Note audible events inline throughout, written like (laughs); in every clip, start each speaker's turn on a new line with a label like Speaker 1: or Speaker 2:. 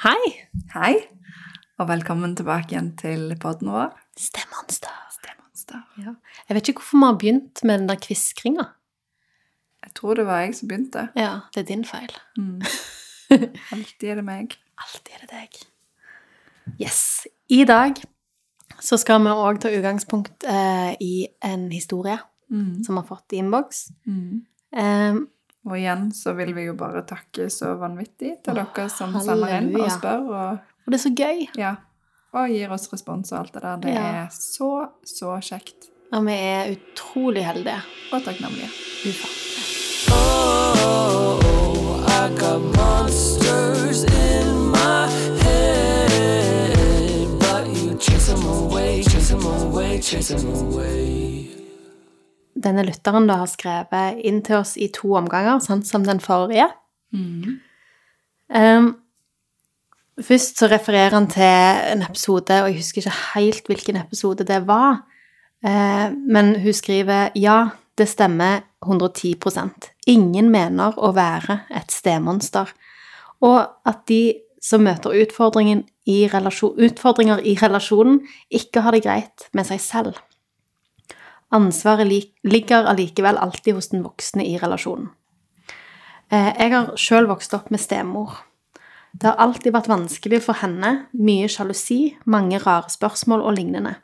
Speaker 1: Hei!
Speaker 2: Hei, og velkommen tilbake igjen til podden vår.
Speaker 1: Stemmonster.
Speaker 2: Stemmonster.
Speaker 1: Ja. Jeg vet ikke hvorfor vi har begynt med den der kviskringa.
Speaker 2: Jeg tror det var jeg som begynte.
Speaker 1: Ja, det er din feil.
Speaker 2: Mm. (laughs) Alltid er det meg.
Speaker 1: Alltid er det deg. Yes. I dag så skal vi òg ta utgangspunkt eh, i en historie
Speaker 2: Mm.
Speaker 1: som vi har fått i innboks.
Speaker 2: Mm.
Speaker 1: Eh,
Speaker 2: Og igjen så vil vi jo bare takke så vanvittig til dere som sender inn og spør og,
Speaker 1: og det er så gøy.
Speaker 2: ja, og gir oss respons og alt det der. Det
Speaker 1: Ja.
Speaker 2: er så, så kjekt
Speaker 1: Og vi er utrolig heldige.
Speaker 2: og takknemlige.
Speaker 1: Ufattelig.
Speaker 3: Oh, I got monsters in my head, but you chase them away, chase them away, chase them away.
Speaker 1: Denne lytteren da har skrevet inn til oss i to omganger, sånn som den forrige.
Speaker 2: Mm.
Speaker 1: Um, først så refererer han til en episode, og jeg husker ikke helt hvilken episode det var. Uh, men hun skriver ja, det stemmer 110% Ingen mener å være et stemonster. Og at de som møter i relasjon, utfordringer i relasjonen, ikke har det greit med seg selv. Ansvaret ligger allikevel alltid hos den voksne i relasjonen. Eh, jeg har sjøl vokst opp med stemor. Det har alltid vært vanskelig for henne, mye sjalusi, mange rare spørsmål og lignende.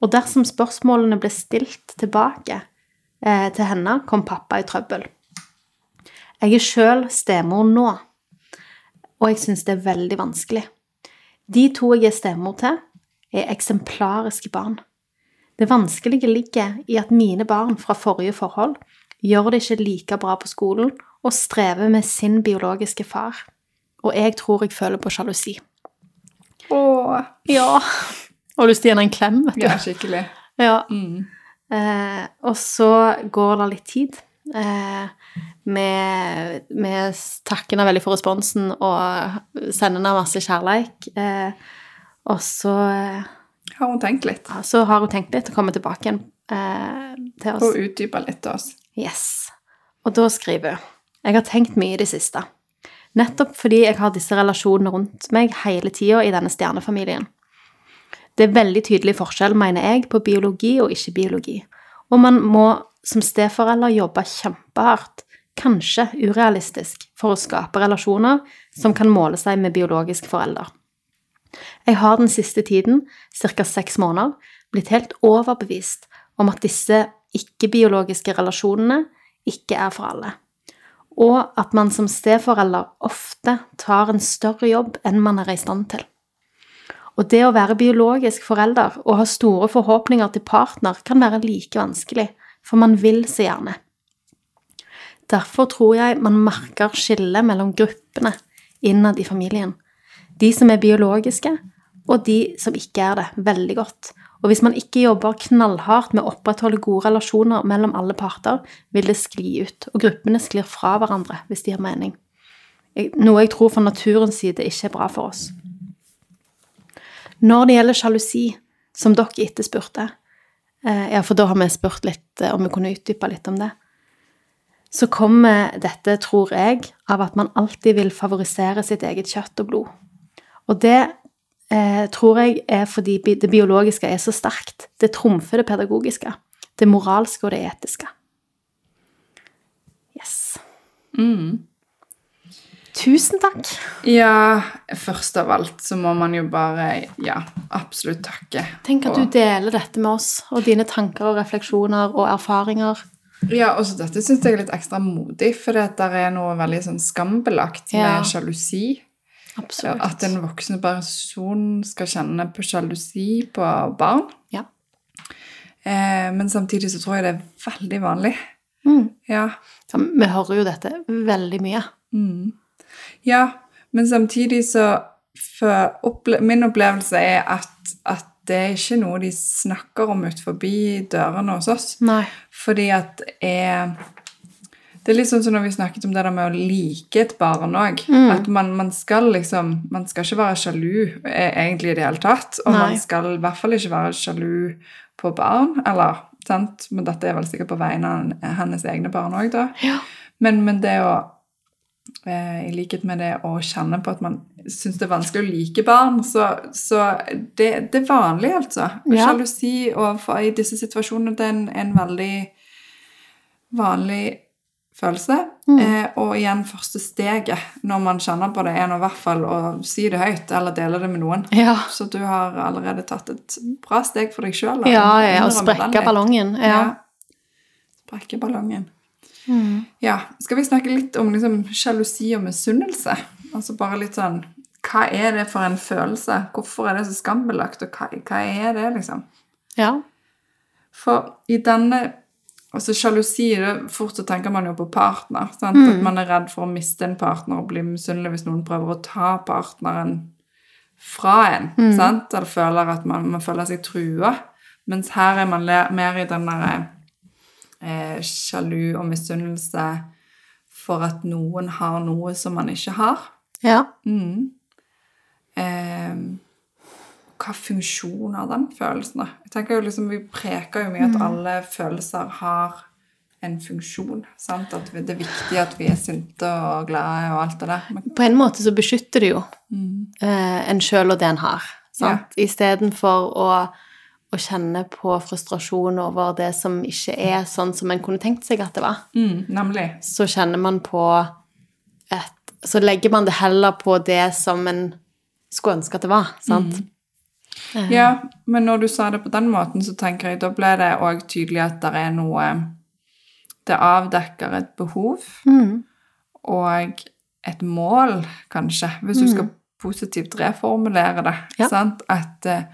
Speaker 1: Og dersom spørsmålene ble stilt tilbake eh, til henne, kom pappa i trøbbel. Jeg er sjøl stemor nå, og jeg syns det er veldig vanskelig. De to jeg er stemor til, er eksemplariske barn. Det vanskelige ligger i at mine barn fra forrige forhold gjør det ikke like bra på skolen og strever med sin biologiske far. Og jeg tror jeg føler på sjalusi.
Speaker 2: Åh,
Speaker 1: Ja. Har lyst til å gi henne en klem, vet du.
Speaker 2: ja, skikkelig.
Speaker 1: Ja.
Speaker 2: Mm.
Speaker 1: Eh, og så går det litt tid. Eh, med, med takker henne veldig for responsen og sender henne masse kjærleik. Eh, og så, eh,
Speaker 2: Har hun tenkt litt?
Speaker 1: ja, så har hun tenkt litt og kommer tilbake igjen eh, til oss.
Speaker 2: Og utdypet litt til oss.
Speaker 1: Yes. Og da skriver hun Jeg har tenkt mye i det siste. Nettopp fordi jeg har disse relasjonene rundt meg hele tida i denne stjernefamilien. Det er veldig tydelig forskjell, mener jeg, på biologi og ikke-biologi. Og man må som steforelder jobbe kjempehardt, kanskje urealistisk, for å skape relasjoner som kan måle seg med biologisk forelder. Jeg har den siste tiden, ca. seks måneder, blitt helt overbevist om at disse ikke-biologiske relasjonene ikke er for alle, og at man som steforelder ofte tar en større jobb enn man er i stand til. Og det å være biologisk forelder og ha store forhåpninger til partner kan være like vanskelig, for man vil så gjerne. Derfor tror jeg man merker skillet mellom gruppene innad i familien. De som er biologiske, og de som ikke er det, veldig godt. Og hvis man ikke jobber knallhardt med å opprettholde gode relasjoner mellom alle parter, vil det skli ut, og gruppene sklir fra hverandre hvis de har mening. Noe jeg tror fra naturens side ikke er bra for oss. Når det gjelder sjalusi, som dere etterspurte, eh, ja, for da har vi spurt litt eh, om vi kunne utdype litt om det, så kommer dette, tror jeg, av at man alltid vil favorisere sitt eget kjøtt og blod. Og det eh, tror jeg er fordi det biologiske er så sterkt. Det trumfer det pedagogiske, det moralske og det etiske. Yes.
Speaker 2: Mm.
Speaker 1: Tusen takk.
Speaker 2: Ja, først av alt så må man jo bare, ja, absolutt takke.
Speaker 1: Tenk at du deler dette med oss, og dine tanker og refleksjoner og erfaringer.
Speaker 2: Ja, også dette synes jeg er litt ekstra modig, for det er noe veldig sånn skambelagt
Speaker 1: Ja.
Speaker 2: med sjalusi.
Speaker 1: Absolutt.
Speaker 2: At en voksen person skal kjenne på sjalusi på barn.
Speaker 1: Ja.
Speaker 2: Eh, men samtidig så tror jeg det er veldig vanlig.
Speaker 1: Mm.
Speaker 2: Ja.
Speaker 1: Så vi hører jo dette veldig mye.
Speaker 2: Mm. Ja, men samtidig så opple Min opplevelse er at, at det er ikke noe de snakker om ut forbi dørene hos oss.
Speaker 1: Nei.
Speaker 2: Fordi at er Det er litt sånn som når vi snakket om det der med å like et barn òg.
Speaker 1: Mm.
Speaker 2: At man, man skal liksom Man skal ikke være sjalu eh, egentlig i det hele tatt. Og
Speaker 1: Nei.
Speaker 2: man skal i hvert fall ikke være sjalu på barn. Eller sant? Men dette er vel sikkert på vegne av hennes egne barn òg, da.
Speaker 1: Ja.
Speaker 2: Men, men det å eh, i likhet med det å kjenne på at man syns det er vanskelig å like barn, så, så det, det er vanlig, altså.
Speaker 1: Ja.
Speaker 2: Sjalusi i disse situasjonene, det er en, en veldig vanlig følelse.
Speaker 1: Mm.
Speaker 2: Eh, og igjen, første steget når man kjenner på det, er nå i hvert fall å si det høyt, eller dele det med noen.
Speaker 1: Ja.
Speaker 2: Så du har allerede tatt et bra steg for deg sjøl.
Speaker 1: Ja, ja, og sprekke ballongen. Ja.
Speaker 2: Sprekke ballongen.
Speaker 1: Mm.
Speaker 2: Ja, Skal vi snakke litt om liksom, sjalusi og misunnelse? Altså bare litt sånn Hva er det for en følelse? Hvorfor er det så skambelagt, og hva, hva er det, liksom?
Speaker 1: ja.
Speaker 2: For i denne Altså sjalusi Fort så tenker man jo på partner. Sant?
Speaker 1: Mm.
Speaker 2: At man er redd for å miste en partner og bli misunnelig hvis noen prøver å ta partneren fra en.
Speaker 1: Mm.
Speaker 2: Sant? Eller føler at man, man føler seg trua. Mens her er man mer i den derre eh, sjalu og misunnelse for at noen har noe som man ikke har.
Speaker 1: ja.
Speaker 2: Mm. Eh, hva funksjon har den følelsen, da? Jeg tenker jo liksom, Vi preker jo mye at alle følelser har en funksjon. sant? At det er viktig at vi er sinte og glade og alt det der. Men,
Speaker 1: På en måte så beskytter det jo
Speaker 2: mm.
Speaker 1: eh, en sjøl og det en har. Sant? Istedenfor å, å kjenne på frustrasjon over det som ikke er sånn som en kunne tenkt seg at det var.
Speaker 2: Mm, nemlig.
Speaker 1: så kjenner man på et Så legger man det heller på det som en skulle ønske at det var, sant? Eh,
Speaker 2: Ja, men når du sa det på den måten, så tenker jeg da ble det òg tydelig at det er noe Det avdekker et behov
Speaker 1: Mm.
Speaker 2: og et mål, kanskje, hvis du skal positivt reformulere det.
Speaker 1: Ja.
Speaker 2: Sant? At eh,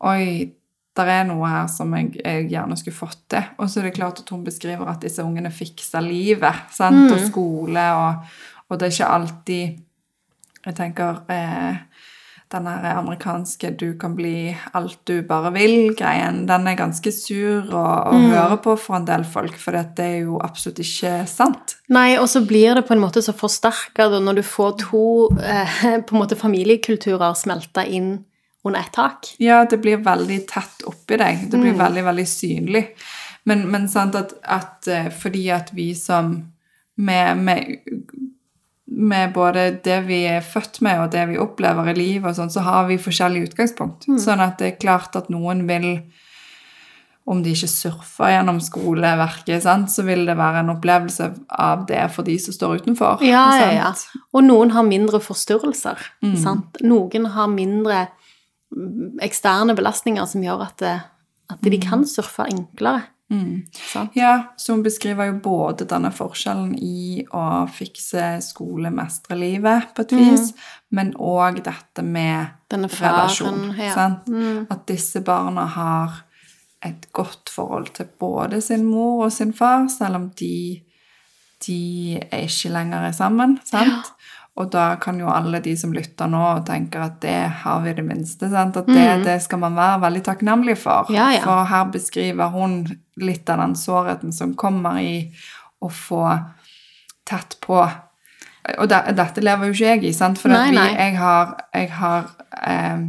Speaker 2: Oi, det er noe her som jeg, jeg gjerne skulle fått til. Og så er det klart at hun beskriver at disse ungene fikser livet, sant? og skole, og, og det er ikke alltid Jeg tenker eh, den amerikanske 'du kan bli alt du bare vil'-greien, den er ganske sur å, å høre på for en del folk, for det er jo absolutt ikke sant.
Speaker 1: Nei, og så blir det på en måte så forsterka når du får to eh, (laughs) på en måte familiekulturer smelta inn under ett tak.
Speaker 2: Ja, det blir veldig tett oppi deg. Det blir veldig, veldig synlig. Men, men sant at, at eh, fordi at vi som med, med, med både det vi er født med og det vi opplever i livet, og sånn, så har vi forskjellig utgangspunkt. Sånn at det er klart at noen vil om de ikke surfer gjennom skoleverket, sant, så vil det være en opplevelse av det for de som står utenfor.
Speaker 1: Ja, ja, ja. Og noen har mindre forstyrrelser. Sant? Noen har mindre mm, eksterne belastninger som gjør at, det, at de kan surfe enklere. Sant?
Speaker 2: Ja, så hun beskriver jo både denne forskjellen i å fikse skole, mestre livet på et vis, men òg dette med
Speaker 1: Denne
Speaker 2: relasjon.
Speaker 1: ja.
Speaker 2: Sant? At disse barna har et godt forhold til både sin mor og sin far, selv om de, de er ikke lenger er sammen. Sant? Og da kan jo alle de som lytter nå og tenker at det har vi det minste, sant? at det, det skal man være veldig takknemlig for.
Speaker 1: Mm. Ja, ja.
Speaker 2: For her beskriver hun litt av den sårheten som kommer i å få tett på Og de, dette lever jo ikke jeg i, sant? for
Speaker 1: Nei,
Speaker 2: vi,
Speaker 1: nei.
Speaker 2: jeg har, jeg har eh,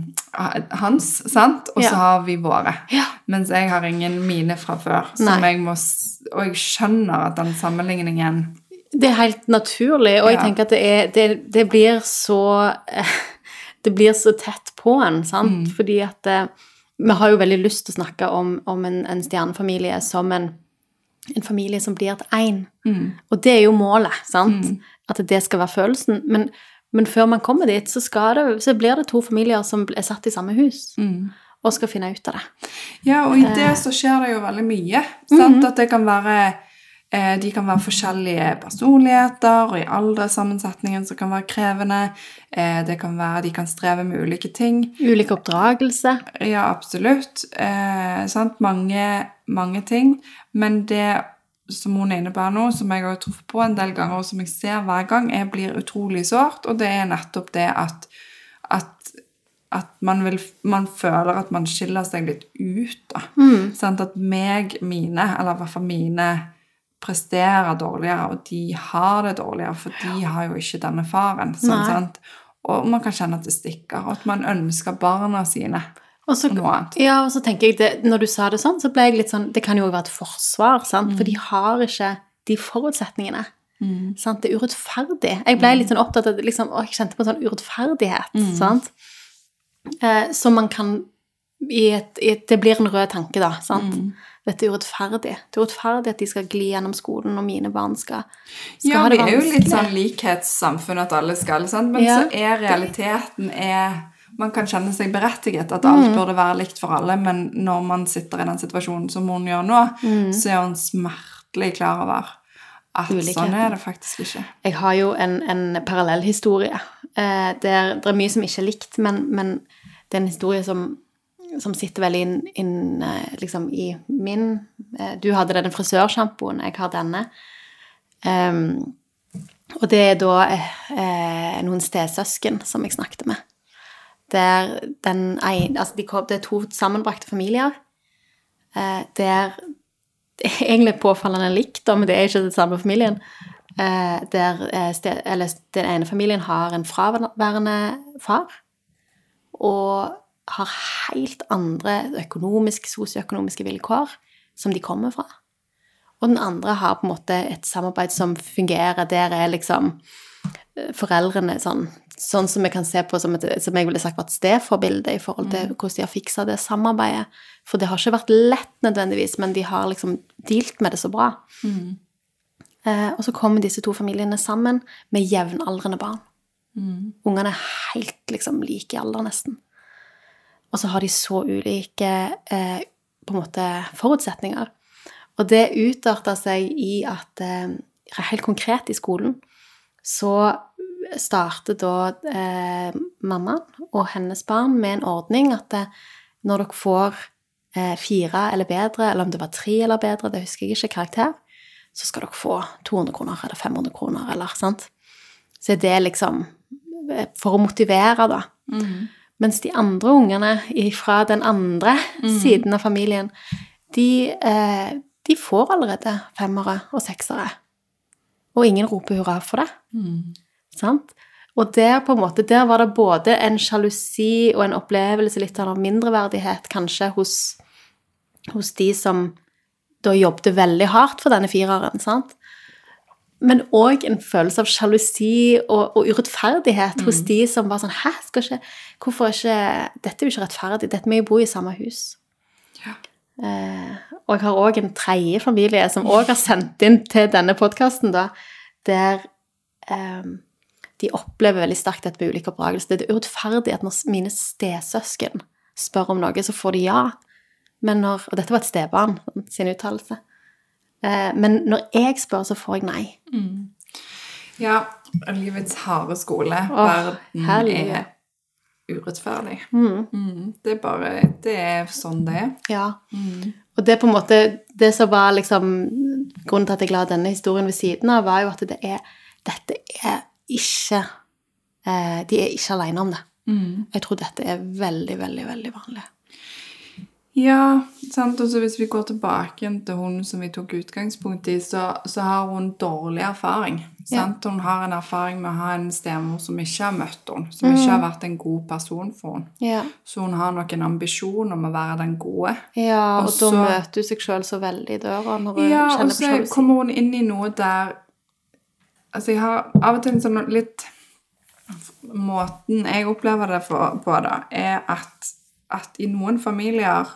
Speaker 2: hans, sant? og så
Speaker 1: Ja.
Speaker 2: har vi våre.
Speaker 1: Ja.
Speaker 2: Mens jeg har ingen mine fra før. Som jeg må, og jeg skjønner at den sammenligningen
Speaker 1: Det er helt naturlig, og jeg tenker at det, er, det, det blir så Det blir så tett på en, sant?
Speaker 2: Mm.
Speaker 1: Fordi at eh, vi har jo veldig lyst til å snakke om, om en, en stjernefamilie som en, en familie som blir til én.
Speaker 2: Mm.
Speaker 1: Og det er jo målet, sant? At det skal være følelsen. Men, men før man kommer dit, så, det, så blir det to familier som er satt i samme hus,
Speaker 2: Mm.
Speaker 1: og skal finne ut av det.
Speaker 2: Ja, og i
Speaker 1: Eh.
Speaker 2: det så skjer det jo veldig mye. Sant? Mm -hmm. At det kan være eh, De kan være forskjellige personligheter, og i alderssammensetningen som kan være krevende. Eh, det kan være, de kan streve med ulike ting.
Speaker 1: Ulik oppdragelse.
Speaker 2: Ja, absolutt. Eh, sant? Mange, mange ting. Men det som hun er inne på her nå, som jeg har truffet på en del ganger, og som jeg ser hver gang, jeg blir utrolig sårt, og det er nettopp det at, at, at man, vil, man føler at man skiller seg litt ut. Da. Sant? At meg, mine, eller i hvert fall mine, presterer dårligere, og de har det dårligere, for de har jo ikke denne faren. Sånn, sant? Og man kan kjenne at det stikker, og at man ønsker barna sine
Speaker 1: Og så,
Speaker 2: noe annet.
Speaker 1: ja, og så tenker jeg det, Når du sa det sånn, så ble jeg litt sånn Det kan jo være et forsvar, sant? For de har ikke de forutsetningene. Sant? Det er urettferdig. Jeg ble litt sånn opptatt av liksom, og jeg kjente på en sånn urettferdighet. Sant? Eh, som man kan et, i et, Det blir en rød tanke, da. Sant? Dette er urettferdig. Det er urettferdig at de skal gli gjennom skolen, og mine barn skal, skal
Speaker 2: Ja,
Speaker 1: ha
Speaker 2: vi
Speaker 1: det
Speaker 2: er jo litt sånn likhetssamfunn at alle skal, sant? men
Speaker 1: Ja.
Speaker 2: så er realiteten er Man kan kjenne seg berettiget, at alt burde være likt for alle, men når man sitter i den situasjonen som hun gjør nå, så er hun smertelig klar over at
Speaker 1: Ulikheten.
Speaker 2: sånn er det faktisk ikke.
Speaker 1: Jeg har jo en, en parallellhistorie. Eh, det, det er mye som ikke er likt, men, men det er en historie som, som sitter veldig inn, inn eh, liksom i min eh, Du hadde den frisørsjampoen, jeg har denne. Um, og det er da eh, noen stesøsken som jeg snakket med. Der den ene Altså, de kom, det er to sammenbrakte familier. Eh, der (laughs) det er egentlig påfallende likt, da, men det er ikke den samme familien. Eh, der eh, eller den ene familien har en fraværende far, og har helt andre økonomiske, sosioøkonomiske vilkår som de kommer fra. Og den andre har på en måte et samarbeid som fungerer. Der er liksom eh, foreldrene sånn, sånn som vi kan se på som, et, som jeg ville sagt var et stedforbilde i forhold til hvordan de har fiksa det samarbeidet. For det har ikke vært lett nødvendigvis, men de har liksom dealt med det så bra. Eh, og så kommer disse to familiene sammen med jevnaldrende barn. Ungene er helt liksom like i alder, nesten. Og så har de så ulike eh, på en måte forutsetninger. Og det utarta seg i at eh, helt konkret i skolen så starter da eh, mammaen og hennes barn med en ordning at eh, når dere får eh, fire eller bedre, eller om det var tre eller bedre, det husker jeg ikke, karakter, så skal dere få 200 kroner eller 500 kroner, eller sant? Så er det liksom eh, for å motivere, da. Mens de andre ungene fra den andre siden av familien, de, eh, de får allerede femmere og seksere. Og ingen roper hurra for det. Sant? Og der, på en måte, der var det både en sjalusi og en opplevelse litt av mindreverdighet, kanskje, hos, hos de som da jobbet veldig hardt for denne fireren. sant? Men òg en følelse av sjalusi og, og urettferdighet hos de som var sånn Hæ, skal ikke Hvorfor ikke Dette er jo ikke rettferdig. Dette må jo bo i samme hus.
Speaker 2: Ja.
Speaker 1: Eh, og jeg har òg en tredje familie som òg har sendt inn til denne podkasten, da, der eh, de opplever veldig sterkt dette med ulik oppdragelse. Det er urettferdig at når mine stesøsken spør om noe, så får de ja. Men når, og dette var et stebarn sin uttalelse. Eh, men når jeg spør, så får jeg nei.
Speaker 2: Ja, livets harde skole.
Speaker 1: Åh,
Speaker 2: Verden er urettferdig.
Speaker 1: Mm.
Speaker 2: Mm, det er bare Det er sånn det er.
Speaker 1: Ja. Og det er på en måte Det som var liksom Grunnen til at jeg la denne historien ved siden av, var jo at det er Dette er ikke eh, De er ikke alene om det. Jeg tror dette er veldig, veldig, veldig vanlig.
Speaker 2: Ja, sant. Og så hvis vi går tilbake til hun som vi tok utgangspunkt i, så, så har hun dårlig erfaring. Sant? Hun har en erfaring med å ha en stemor som ikke har møtt henne, som ikke har vært en god person for henne.
Speaker 1: Ja,
Speaker 2: Så hun har nok en ambisjon om å være den gode.
Speaker 1: ja og,
Speaker 2: Og
Speaker 1: da møter hun seg sjøl så veldig i døra når hun
Speaker 2: Ja, og så kommer hun inn i noe der Altså, jeg har av og til en sånn litt Måten jeg opplever det på, da, er at, at i noen familier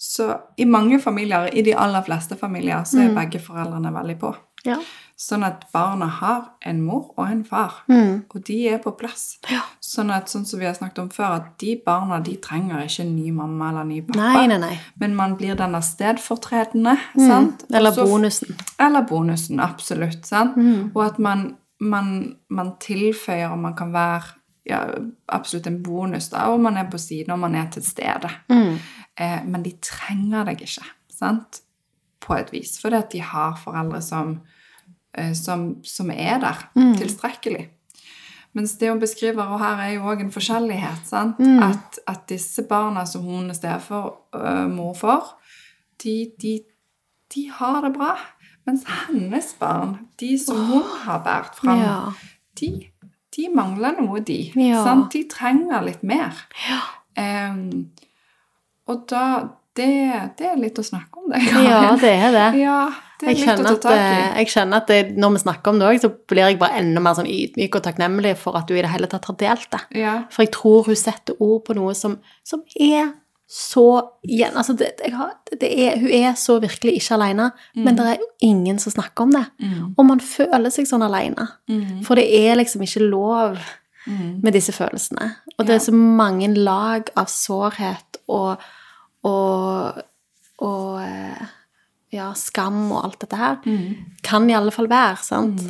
Speaker 2: så I mange familier, i de aller fleste familier, så er begge foreldrene veldig på.
Speaker 1: Ja.
Speaker 2: Sånn at barna har en mor og en far,
Speaker 1: Mm.
Speaker 2: og de er på plass.
Speaker 1: Ja.
Speaker 2: Sånn at, sånn som vi har snakket om før, at de barna de trenger ikke en ny mamma eller ny pappa.
Speaker 1: Nei, nei, nei.
Speaker 2: Men man blir denne stedfortredende, sant?
Speaker 1: Eller
Speaker 2: Også,
Speaker 1: bonusen.
Speaker 2: eller bonusen, absolutt. Sant?
Speaker 1: Mm.
Speaker 2: Og at man, man, man tilføyer, og man kan være ja, absolutt en bonus, da, om man er på siden, og man er til stede.
Speaker 1: Mm.
Speaker 2: Eh, men de trenger deg ikke, sant? På et vis. Fordi at de har foreldre som, eh, som, som er der
Speaker 1: Mm.
Speaker 2: tilstrekkelig. Mens det hun beskriver, og her er jo òg en forskjellighet, sant?
Speaker 1: Mm.
Speaker 2: At, at disse barna som hun er stefor øh, mor for, de, de, de har det bra. Mens hennes barn, de som hun har båret fram,
Speaker 1: Ja.
Speaker 2: de, de mangler noe, de.
Speaker 1: Ja.
Speaker 2: Sant? De trenger litt mer.
Speaker 1: Ja.
Speaker 2: Um, og da det, det er litt å snakke om, det.
Speaker 1: ja, det er det.
Speaker 2: Ja, Det er
Speaker 1: Jeg
Speaker 2: ta
Speaker 1: at, eh, jeg kjenner at det, når vi snakker om det òg, så blir jeg bare enda mer sånn ydmyk og takknemlig for at du i det hele tatt har delt det.
Speaker 2: Ja.
Speaker 1: For jeg tror hun setter ord på noe som, som er så igjen, altså det, har, det er, Hun er så virkelig ikke alene, men det er jo ingen som snakker om det.
Speaker 2: Mm.
Speaker 1: Og man føler seg sånn alene.
Speaker 2: Mm.
Speaker 1: For det er liksom ikke lov
Speaker 2: Mm.
Speaker 1: med disse følelsene. Og det
Speaker 2: Ja.
Speaker 1: er så mange lag av sårhet og, og, og eh, ja, skam og alt dette her.
Speaker 2: Mm.
Speaker 1: Kan i alle fall være, sant?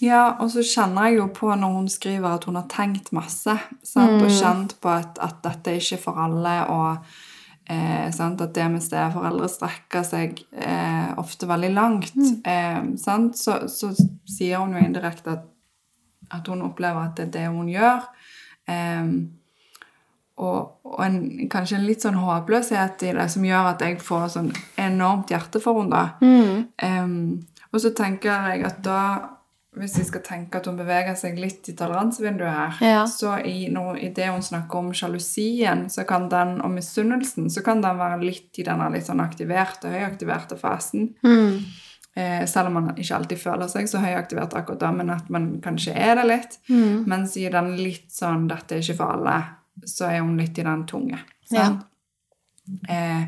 Speaker 2: Ja, og så kjenner jeg jo på når hun skriver at hun har tenkt masse, sant? og kjent på at, at dette er ikke for alle, og eh, sant? at det med steforeldre strekker seg eh, ofte veldig langt. Eh, sant? Så, så sier hun jo indirekte at, at hun opplever at det er det hun gjør. Eh, og, og en, kanskje en litt sånn håpløshet i det som gjør at jeg får sånn enormt hjerte for henne. da. Em, og så tenker jeg at da, hvis vi skal tenke at hun beveger seg litt i toleransevinduet her,
Speaker 1: Ja.
Speaker 2: så i, no, i det hun snakker om sjalusien så kan den, og misunnelsen, så kan den være litt i denne litt sånn aktiverte, høyaktiverte fasen.
Speaker 1: Mm.
Speaker 2: Eh, selv om man ikke alltid føler seg så høyaktivert akkurat da, men at man kanskje er det litt.
Speaker 1: Mm.
Speaker 2: Mens i den litt sånn 'dette er ikke for alle', så er hun litt i den tunge.
Speaker 1: Ja.
Speaker 2: Eh,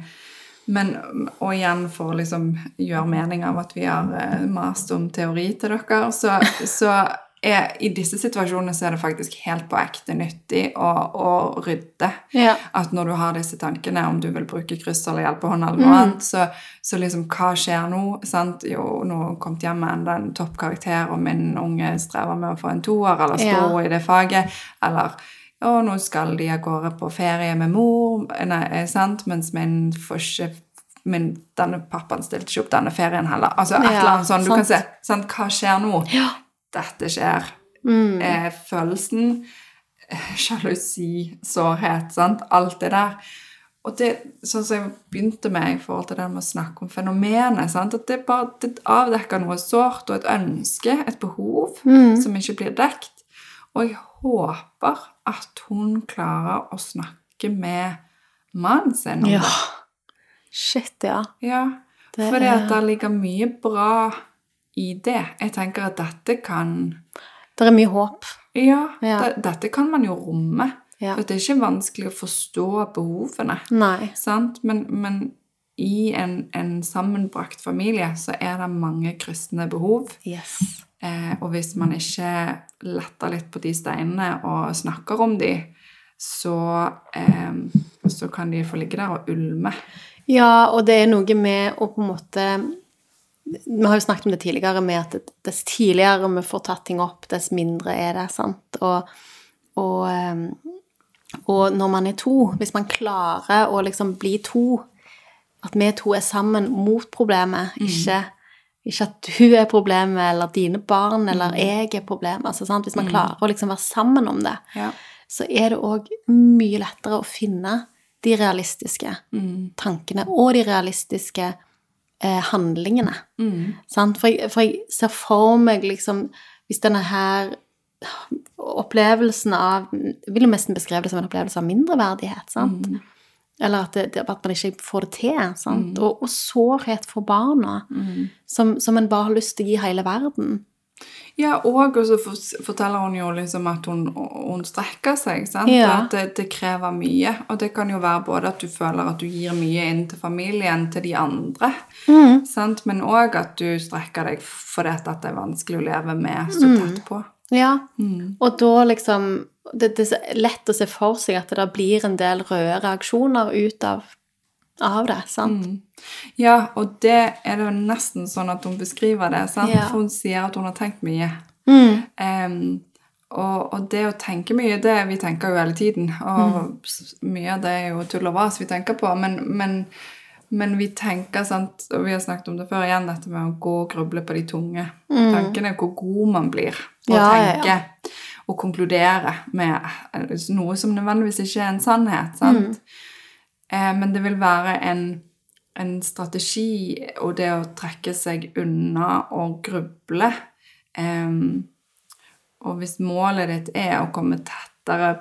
Speaker 2: men, og igjen for å liksom gjøre mening av at vi har eh, mast om teori til dere, så, så er i disse situasjonene så er det faktisk helt på ekte nyttig å, å rydde.
Speaker 1: Ja.
Speaker 2: At når du har disse tankene, om du vil bruke kryss eller hjelpehånd eller noe annet, så, så liksom hva skjer nå? Sant? Jo, nå har jeg kommet hjem med enda en toppkarakter, og min unge strever med å få en toer eller stå
Speaker 1: Ja.
Speaker 2: i det faget. Eller å, nå skal de av gårde på ferie med mor, nei, eh, sant? mens min får ikke men denne pappaen stilte ikke opp denne ferien heller. Altså et eller annet sånn. Du kan se,
Speaker 1: sant?
Speaker 2: hva skjer nå?
Speaker 1: Ja.
Speaker 2: Dette skjer.
Speaker 1: Mm.
Speaker 2: Eh, følelsen, eh, sjalusi, sårhet, sant? alt det der. Og det, sånn som jeg begynte med i forhold til det med å snakke om fenomenet, sant? at det bare det avdekker noe sårt og et ønske, et behov,
Speaker 1: Mm.
Speaker 2: som ikke blir dekt. Og jeg håper at hun klarer å snakke med mannen sin om
Speaker 1: ja.
Speaker 2: det.
Speaker 1: Shit, ja.
Speaker 2: Ja,
Speaker 1: Det
Speaker 2: fordi
Speaker 1: er-
Speaker 2: at det ligger mye bra i det. Jeg tenker at dette kan
Speaker 1: Det er mye håp.
Speaker 2: Ja,
Speaker 1: Ja.
Speaker 2: det- dette kan man jo romme.
Speaker 1: Ja.
Speaker 2: For det er ikke vanskelig å forstå behovene.
Speaker 1: Nei.
Speaker 2: Sant? Men, men i en, en sammenbrakt familie så er det mange kryssende behov.
Speaker 1: Yes.
Speaker 2: Eh, og hvis man ikke letter litt på de steinene og snakker om de, så, eh, så kan de få ligge der og ulme.
Speaker 1: Ja, og det er noe med å på en måte Vi har jo snakket om det tidligere, med at dess tidligere vi får tatt ting opp, dess mindre er det, sant? Og, og, ehm, og når man er to, hvis man klarer å liksom bli to, at vi to er sammen mot problemet, ikke, ikke at du er problemet, eller dine barn, eller jeg er problemet, altså, sant? Hvis man klarer å liksom være sammen om det,
Speaker 2: Ja.
Speaker 1: så er det òg mye lettere å finne de realistiske
Speaker 2: Mm.
Speaker 1: tankene og de realistiske eh, handlingene.
Speaker 2: Mm.
Speaker 1: Sant? For, jeg, for jeg ser for meg liksom Hvis denne her opplevelsen av Jeg vil jo nesten beskrive det som en opplevelse av mindreverdighet. sant?
Speaker 2: Mm.
Speaker 1: Eller at, det, at man ikke får det til. sant? Og, og sårhet for barna,
Speaker 2: Mm.
Speaker 1: som, som en bare har lyst til å gi hele verden.
Speaker 2: Ja, og så forteller hun jo liksom at hun, hun strekker seg, sant?
Speaker 1: Ja.
Speaker 2: At det, det krever mye. Og det kan jo være både at du føler at du gir mye inn til familien, til de andre, sant? men òg at du strekker deg fordi at det er vanskelig å leve med så tett på.
Speaker 1: Ja,
Speaker 2: Mm.
Speaker 1: og da liksom det, det er lett å se for seg at det da blir en del røde reaksjoner ut av, av det, sant?
Speaker 2: Mm. Ja, og det er det nesten sånn at hun beskriver det, sant?
Speaker 1: Ja.
Speaker 2: For hun sier at hun har tenkt mye.
Speaker 1: Mm.
Speaker 2: Um, og, og det å tenke mye, det vi tenker jo hele tiden. Og s- mye av det er jo tull og vas vi tenker på. Men, men, men vi tenker, sant, og vi har snakket om det før igjen, dette med å gå og gruble på de tunge tankene, hvor god man blir på å
Speaker 1: Ja, ja,
Speaker 2: tenke og konkludere med eh, noe som nødvendigvis ikke er en sannhet. sant? Eh, men det vil være en, en strategi og det å trekke seg unna og gruble. Eh, og hvis målet ditt er å komme tettere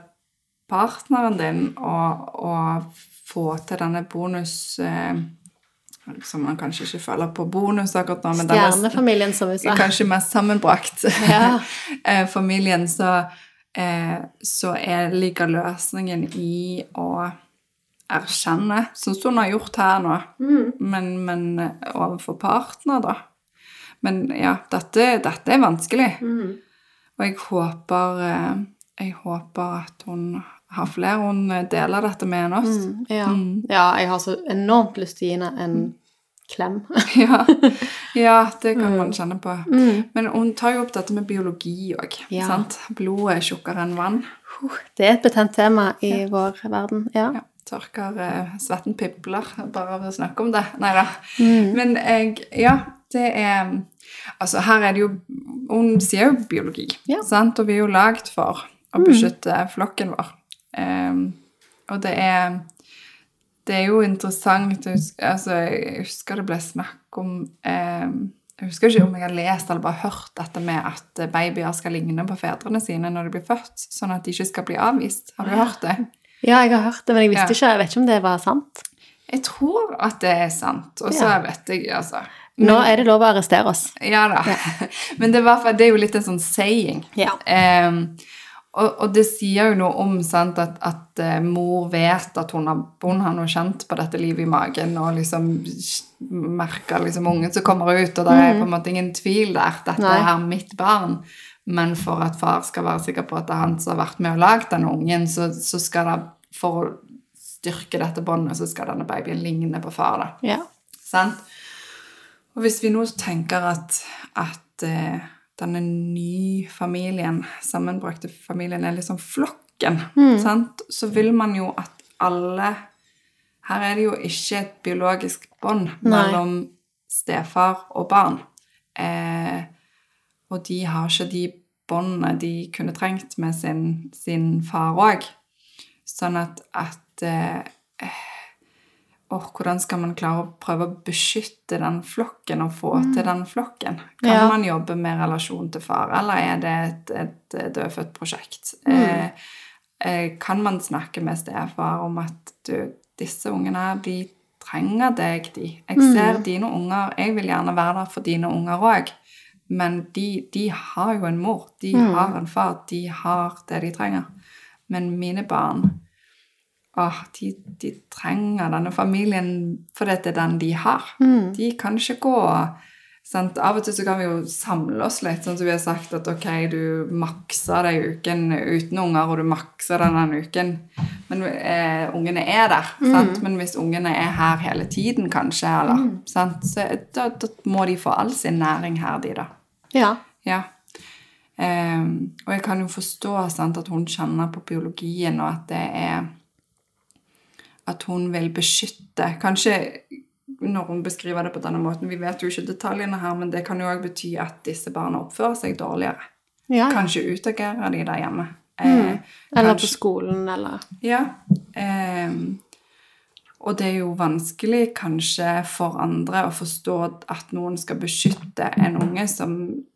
Speaker 2: partneren din og, og få til denne bonus eh, som man kanskje ikke føler på bonus akkurat nå, men er
Speaker 1: Stjernefamilien, som vi sa.
Speaker 2: kanskje mest sammenbrakt
Speaker 1: Ja. (laughs)
Speaker 2: eh, familien, så, eh, så er, ligger løsningen i å erkjenne, sånn som hun har gjort her nå, men, men eh, overfor partner, da. Men ja, dette, dette er vanskelig. Og jeg håper, jeg håper at hun har flere hun deler dette med enn oss.
Speaker 1: Mm, ja. ja, jeg har så enormt lyst til å gi henne en klem. (laughs)
Speaker 2: Ja, ja det kan man kjenne på. Men hun tar jo opp dette med biologi òg.
Speaker 1: Ja.
Speaker 2: Blodet er tjukkere enn vann.
Speaker 1: Det er et betent tema i vår verden. Ja.
Speaker 2: Ja, tørker eh, svetten pipler bare av å snakke om det. Nei da. Men jeg Ja, det er Altså, her er det jo Hun sier jo biologi,
Speaker 1: Ja.
Speaker 2: sant? Og vi er jo lagd for å beskytte flokken vår. Em, og det er Det er jo interessant jeg husker, altså, jeg husker det ble snakk om em, Jeg husker ikke om jeg har lest eller bare hørt dette med at babyer skal ligne på fedrene sine når de blir født, sånn at de ikke skal bli avvist. Har du hørt det?
Speaker 1: ja, jeg har hørt det, men jeg visste
Speaker 2: Ja.
Speaker 1: ikke, jeg vet ikke om det var sant.
Speaker 2: Jeg tror at det er sant, og så
Speaker 1: Ja.
Speaker 2: vet jeg altså
Speaker 1: Nå er det lov å arrestere oss.
Speaker 2: Ja da. (laughs) Men det, fall- det er jo litt en sånn saying.
Speaker 1: Ja.
Speaker 2: Ehm, og, og det sier jo noe om sant, at, at eh, mor vet at hun har, hun har noe kjent på dette livet i magen, og liksom merker liksom ungen som kommer ut, og det er på en måte ingen tvil der. Dette
Speaker 1: Nei.
Speaker 2: er mitt barn. Men for at far skal være sikker på at det er han som har vært med og lagd denne ungen, så, så skal det, for å styrke dette båndet, så skal denne babyen ligne på far. da.
Speaker 1: Ja.
Speaker 2: Sant? Og hvis vi nå tenker at, at eh, denne nye familien, sammenbrakte familien, er liksom flokken, sant? så vil man jo at alle Her er det jo ikke et biologisk bånd mellom stefar og barn. Eh, og de har ikke de båndene de kunne trengt med sin, sin far òg. Sånn at, at eh, Åh, hvordan skal man klare å prøve å beskytte den flokken og få til den flokken? Kan
Speaker 1: Ja.
Speaker 2: man jobbe med relasjon til far, eller er det et, et dødfødt prosjekt? Eh, eh, kan man snakke med stefar om at du, disse ungene de trenger deg, de. Jeg ser dine unger, jeg vil gjerne være der for dine unger òg. Men de, de har jo en mor, de har en far, de har det de trenger. Men mine barn Åh, de, de trenger denne familien fordi det er den de har. De kan ikke gå sant? Av og til så kan vi jo samle oss litt, sånn som vi har sagt at ok, du makser deg uken uten unger, og du makser den denne uken. Men eh, ungene er der. Sant? Men hvis ungene er her hele tiden, kanskje, eller, sant? så da, da må de få all sin næring her, de, da.
Speaker 1: Ja.
Speaker 2: Ja. Ehm, og jeg kan jo forstå sant, at hun kjenner på biologien, og at det er At hun vil beskytte Kanskje når hun beskriver det på denne måten Vi vet jo ikke detaljene her, men det kan jo òg bety at disse barna oppfører seg dårligere.
Speaker 1: ja.
Speaker 2: Kanskje utagerer de der hjemme. Eh,
Speaker 1: Eller på skolen, eller
Speaker 2: ja. Eh, og det er jo vanskelig kanskje for andre å forstå at noen skal beskytte en unge som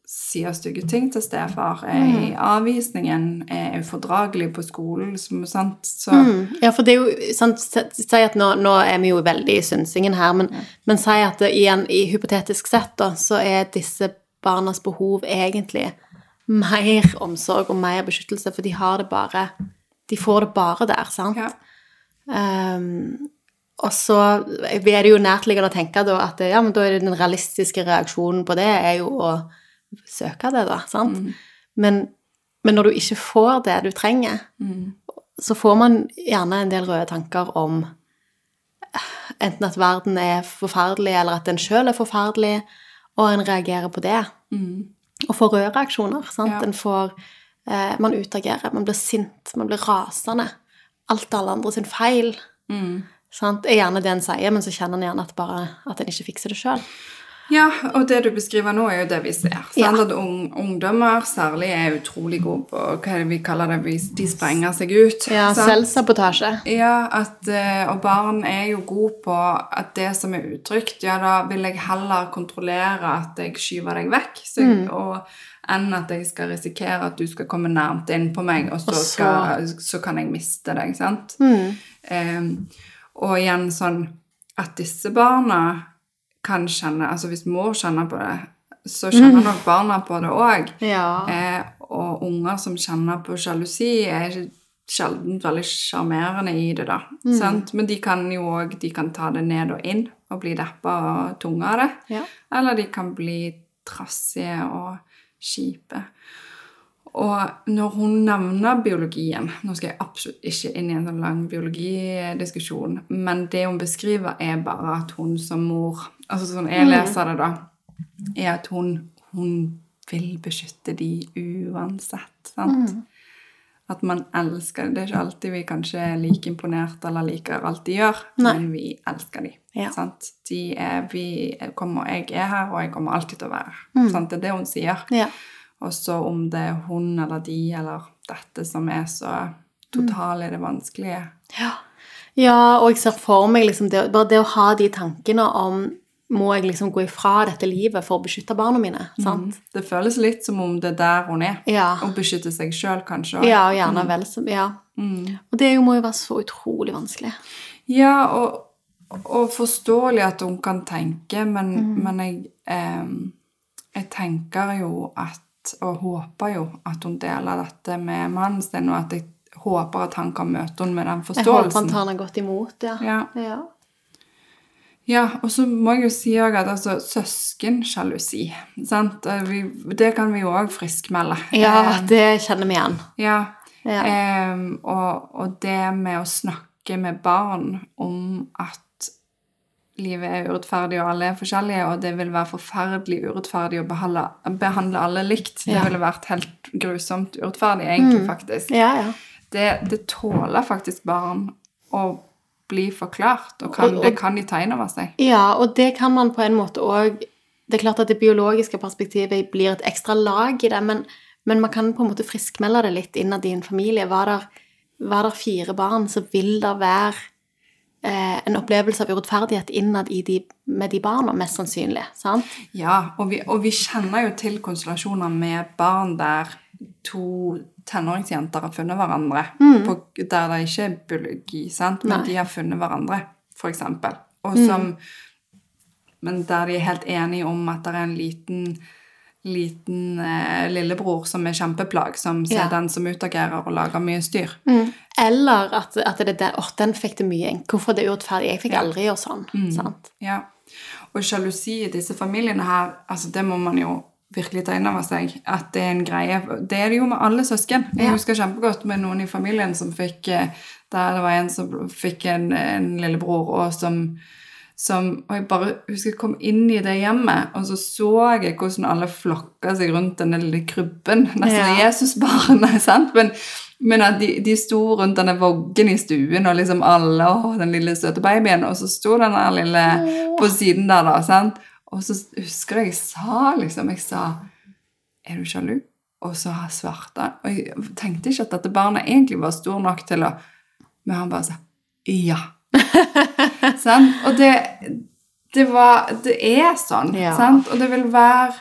Speaker 2: sier stygge ting til stefar, er i avvisningen, er ufordragelig på skolen, som sant, så
Speaker 1: Mm. Ja, for det er jo sant, Si at nå, nå er vi jo veldig i synsingen her, men, men si at det, igjen, i hypotetisk sett, da, så er disse barnas behov egentlig mer omsorg og mer beskyttelse, for de har det bare De får det bare der, sant?
Speaker 2: ja.
Speaker 1: Um, og så er det jo nærtliggende å tenke da at ja, men da er det den realistiske reaksjonen på det er jo å søke det, da. sant? Men, men når du ikke får det du trenger, så får man gjerne en del røde tanker om enten at verden er forferdelig, eller at en sjøl er forferdelig, og en reagerer på det. Og får røde reaksjoner. sant?
Speaker 2: Ja.
Speaker 1: En får eh, Man utagerer, man blir sint, man blir rasende. Alt er alle andre sin feil. Sant? er gjerne det en sier, men så kjenner en gjerne at, bare, at en ikke fikser det sjøl.
Speaker 2: Ja, og det du beskriver nå, er jo det vi ser.
Speaker 1: Ja.
Speaker 2: At ung, ungdommer særlig er utrolig gode på hva det vi kaller det, de sprenger seg ut.
Speaker 1: Ja,
Speaker 2: sant?
Speaker 1: selvsabotasje.
Speaker 2: Ja, at, eh, og barn er jo gode på at det som er utrygt, ja, da vil jeg heller kontrollere at jeg skyver deg vekk, så,
Speaker 1: Mm.
Speaker 2: og, enn at jeg skal risikere at du skal komme nærmt inn på meg, og så,
Speaker 1: Og så-
Speaker 2: Skal, så kan jeg miste deg, sant?
Speaker 1: Mm.
Speaker 2: Um, og igjen sånn at disse barna kan kjenne Altså hvis mor kjenner på det, så kjenner nok barna på det òg.
Speaker 1: Ja.
Speaker 2: Eh, og unger som kjenner på sjalusi, er ikke sjelden veldig sjarmerende i det, da. Sant? Men de kan jo òg de kan ta det ned og inn og bli deppa og tunge av det.
Speaker 1: Ja.
Speaker 2: Eller de kan bli trassige og kjipe. Og når hun nevner biologien Nå skal jeg absolutt ikke inn i en sånn lang biologidiskusjon, men det hun beskriver, er bare at hun som mor Altså sånn jeg leser det, da, er at hun, hun vil beskytte de uansett. Sant? At man elsker Det er ikke alltid vi kanskje er like imponert eller liker alt de gjør,
Speaker 1: Nei.
Speaker 2: men vi elsker de.
Speaker 1: Ja.
Speaker 2: Sant? De er, vi kommer, jeg er her, og jeg kommer alltid til å være her. Sant? Det er det hun sier.
Speaker 1: Ja.
Speaker 2: Og så om det er hun eller de eller dette som er så totalt i det vanskelige.
Speaker 1: Ja. ja, og jeg ser for meg liksom det, bare det å ha de tankene om må jeg liksom gå ifra dette livet for å beskytte barna mine? sant?
Speaker 2: Det føles litt som om det er der hun er.
Speaker 1: Ja.
Speaker 2: Å beskytter seg sjøl, kanskje. også.
Speaker 1: ja, og gjerne vel som Ja.
Speaker 2: Mm.
Speaker 1: Og det må jo være så utrolig vanskelig.
Speaker 2: Ja, og, og forståelig at hun kan tenke, men,
Speaker 1: Mm.
Speaker 2: men jeg, eh, jeg tenker jo at Og håper jo at hun deler dette med mannen sin, og at jeg håper at han kan møte henne med den forståelsen.
Speaker 1: Jeg håper han tar henne godt imot, ja.
Speaker 2: Ja.
Speaker 1: ja.
Speaker 2: Ja, og så må jeg jo si òg at altså, søskensjalusi? Eh, Det kan vi jo òg friskmelde.
Speaker 1: Ja,
Speaker 2: Eh,
Speaker 1: det kjenner vi igjen.
Speaker 2: ja.
Speaker 1: Ja.
Speaker 2: Um, og, og det med å snakke med barn om at livet er urettferdig, og alle er forskjellige, og det vil være forferdelig urettferdig å behandle, behandle alle likt. Det
Speaker 1: Ja.
Speaker 2: ville vært helt grusomt urettferdig, egentlig, faktisk.
Speaker 1: Ja, ja.
Speaker 2: Det, det tåler faktisk barn å bli forklart, og, kan,
Speaker 1: Og- og-
Speaker 2: det kan de ta inn over seg.
Speaker 1: Ja, og det kan man på en måte òg Det er klart at det biologiske perspektivet blir et ekstra lag i det, men, men man kan på en måte friskmelde det litt innad i en familie. Var det fire barn, så vil det være en opplevelse av urettferdighet innad i de, med de barna, mest sannsynlig. sant?
Speaker 2: Ja, og vi, og vi kjenner jo til konstellasjoner med barn der to tenåringsjenter har funnet hverandre, på, der det ikke er biologi, sant? men
Speaker 1: Nei.
Speaker 2: de har funnet hverandre, eksempel. Og som, men der de er helt enige om at det er en liten, liten eh, lillebror som er kjempeplag, som
Speaker 1: Ja.
Speaker 2: den som utagerer og lager mye styr.
Speaker 1: Eller at, at det der, den, den fikk det mye Hvorfor det er urettferdig? Jeg fikk
Speaker 2: Ja.
Speaker 1: aldri gjøre sånn. sant?
Speaker 2: Ja. Og sjalusi i disse familiene her, altså det må man jo virkelig ta inn over seg. At det er en greie. Det er det jo med alle søsken. Jeg
Speaker 1: Ja.
Speaker 2: husker kjempegodt med noen i familien som fikk eh, Der det var en som fikk en, en lillebror, og som som, og jeg bare husker jeg kom inn i det hjemmet, og så så jeg hvordan alle flokka seg rundt denne lille krybben. Nesten
Speaker 1: Ja.
Speaker 2: Jesusbarnet. (laughs) sant? Men, men at de, de sto rundt denne voggen i stuen, og liksom alle Å, den lille søte babyen. Og så sto den der lille på siden der, da. sant? Og så husker jeg jeg sa liksom Jeg sa Er du sjalu? Og så svarte han. Og jeg tenkte ikke at dette barnet egentlig var stor nok til å Men han bare sa ja. (laughs) sant? Og det, det var Det er sånn.
Speaker 1: Ja.
Speaker 2: sant? Og det vil være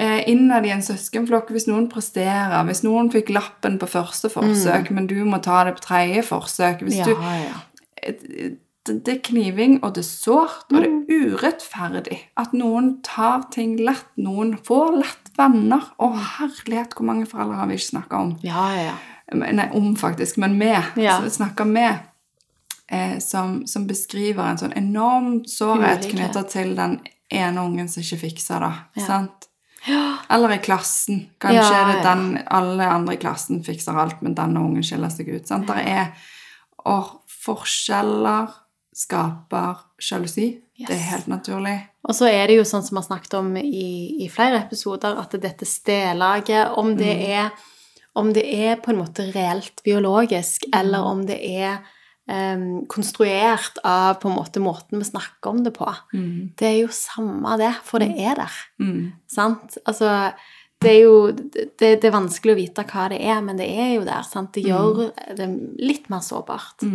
Speaker 2: eh, innad i en søskenflokk hvis noen presterer, hvis noen fikk lappen på første forsøk, men du må ta det på tredje forsøk hvis
Speaker 1: Ja,
Speaker 2: du,
Speaker 1: ja.
Speaker 2: det, det er kniving, og det er sårt, og det er urettferdig at noen tar ting lett. Noen får lett venner. Å, herlighet, hvor mange foreldre har vi ikke snakka om?
Speaker 1: Ja, ja, ja.
Speaker 2: Nei, om faktisk, men med.
Speaker 1: Ja.
Speaker 2: Snakka med. Eh, som, som beskriver en sånn enorm sårhet knytta til den ene ungen som ikke fikser det.
Speaker 1: Ja.
Speaker 2: Sant? (gasps) Eller i klassen. Kanskje
Speaker 1: Ja,
Speaker 2: er det
Speaker 1: ja.
Speaker 2: den alle andre i klassen fikser alt, men denne ungen skiller seg ut. Sant? Der er og forskjeller skaper sjalusi.
Speaker 1: Yes.
Speaker 2: Det er helt naturlig.
Speaker 1: Og så er det jo sånn som vi har snakket om i, i flere episoder, at dette stedlaget, om det, er, om det er på en måte reelt biologisk, eller om det er konstruert av på en måte måten vi snakker om det på, det er jo samme det, for det er der.
Speaker 2: Mm.
Speaker 1: Sant? Altså, det er jo det, det er vanskelig å vite hva det er, men det er jo der. Sant? Det gjør det litt mer sårbart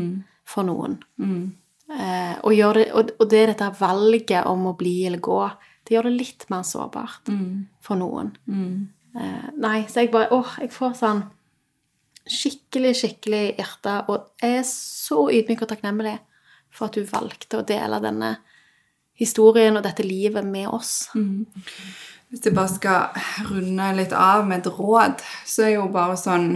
Speaker 1: for noen.
Speaker 2: Mm.
Speaker 1: Eh, og, det, og, og det dette valget om å bli eller gå, det gjør det litt mer sårbart
Speaker 2: Mm.
Speaker 1: for noen.
Speaker 2: Mm.
Speaker 1: Eh, nei, så jeg bare Åh, jeg får sånn skikkelig, skikkelig hjerte, og jeg er så ydmyk og takknemlig for at du valgte å dele denne historien og dette livet med oss.
Speaker 2: Hvis jeg bare skal runde litt av med et råd, så er jo bare sånn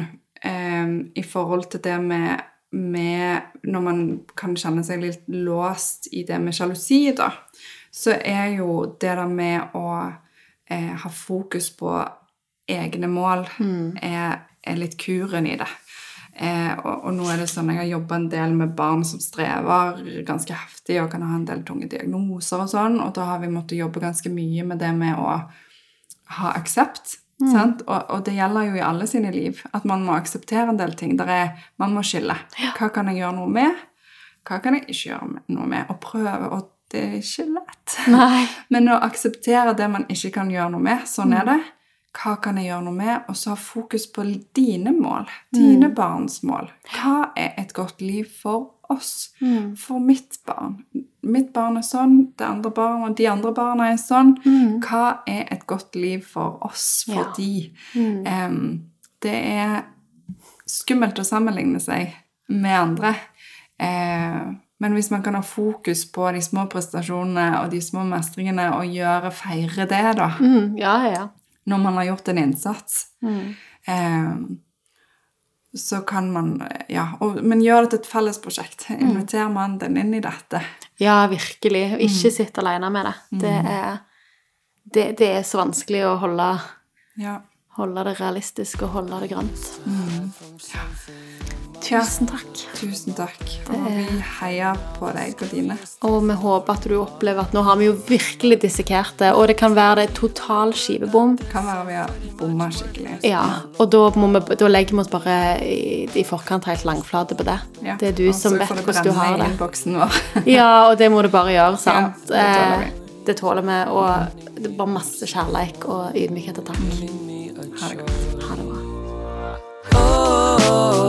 Speaker 2: eh, I forhold til det med, med Når man kan kjenne seg litt låst i det med sjalusi, da, så er jo det der med å eh, ha fokus på egne mål er, er litt kuren i det. Eh, og, og nå er det sånn, Jeg har jobba en del med barn som strever ganske heftig og kan ha en del tunge diagnoser. og sånn, og da har vi måttet jobbe ganske mye med det med å ha aksept. Sant? Og, og det gjelder jo i alle sine liv at man må akseptere en del ting. Er, man må skille. Hva kan jeg gjøre noe med? Hva kan jeg ikke gjøre noe med? Og prøve. Og det er ikke lett.
Speaker 1: Nei. (laughs)
Speaker 2: Men å akseptere det man ikke kan gjøre noe med, sånn er det. Hva kan jeg gjøre noe med? Og så ha fokus på dine mål. Dine barns mål. Hva er et godt liv for oss? For mitt barn. Mitt barn er sånn, det andre barnet, de andre barna er sånn. Hva er et godt liv for oss, for
Speaker 1: Ja.
Speaker 2: de? Um, det er skummelt å sammenligne seg med andre. Eh, men hvis man kan ha fokus på de små prestasjonene og de små mestringene og gjøre, feire det, da,
Speaker 1: Mm, ja, ja.
Speaker 2: Når man har gjort en innsats, eh, så kan man Ja, og, men gjør det til et fellesprosjekt. Inviter mannen din inn i dette.
Speaker 1: Ja, virkelig. Ikke sitt alene med det. Det er, det, det er så vanskelig å holde,
Speaker 2: Ja.
Speaker 1: holde det realistisk og holde det grønt.
Speaker 2: Tja,
Speaker 1: Tusen takk.
Speaker 2: tusen takk. Og vi heier på deg og dine.
Speaker 1: Og vi håper at du opplever at nå har vi jo virkelig dissekert det, og det kan være det er total skivebom.
Speaker 2: Det Kan være vi har bomma skikkelig.
Speaker 1: Ja, og da, må vi, da legger vi oss bare i, i forkant helt langflate på det.
Speaker 2: Ja.
Speaker 1: Det er du
Speaker 2: Også
Speaker 1: som vet
Speaker 2: det
Speaker 1: hvordan du har det.
Speaker 2: innboksen vår. (laughs)
Speaker 1: Ja, og det må du bare gjøre, sant?
Speaker 2: Ja, det tåler vi.
Speaker 1: Eh, det tåler vi, og det er bare masse kjærleik og ydmykhet og takk.
Speaker 2: Ha det godt.
Speaker 1: Ha det bra.
Speaker 3: Oh,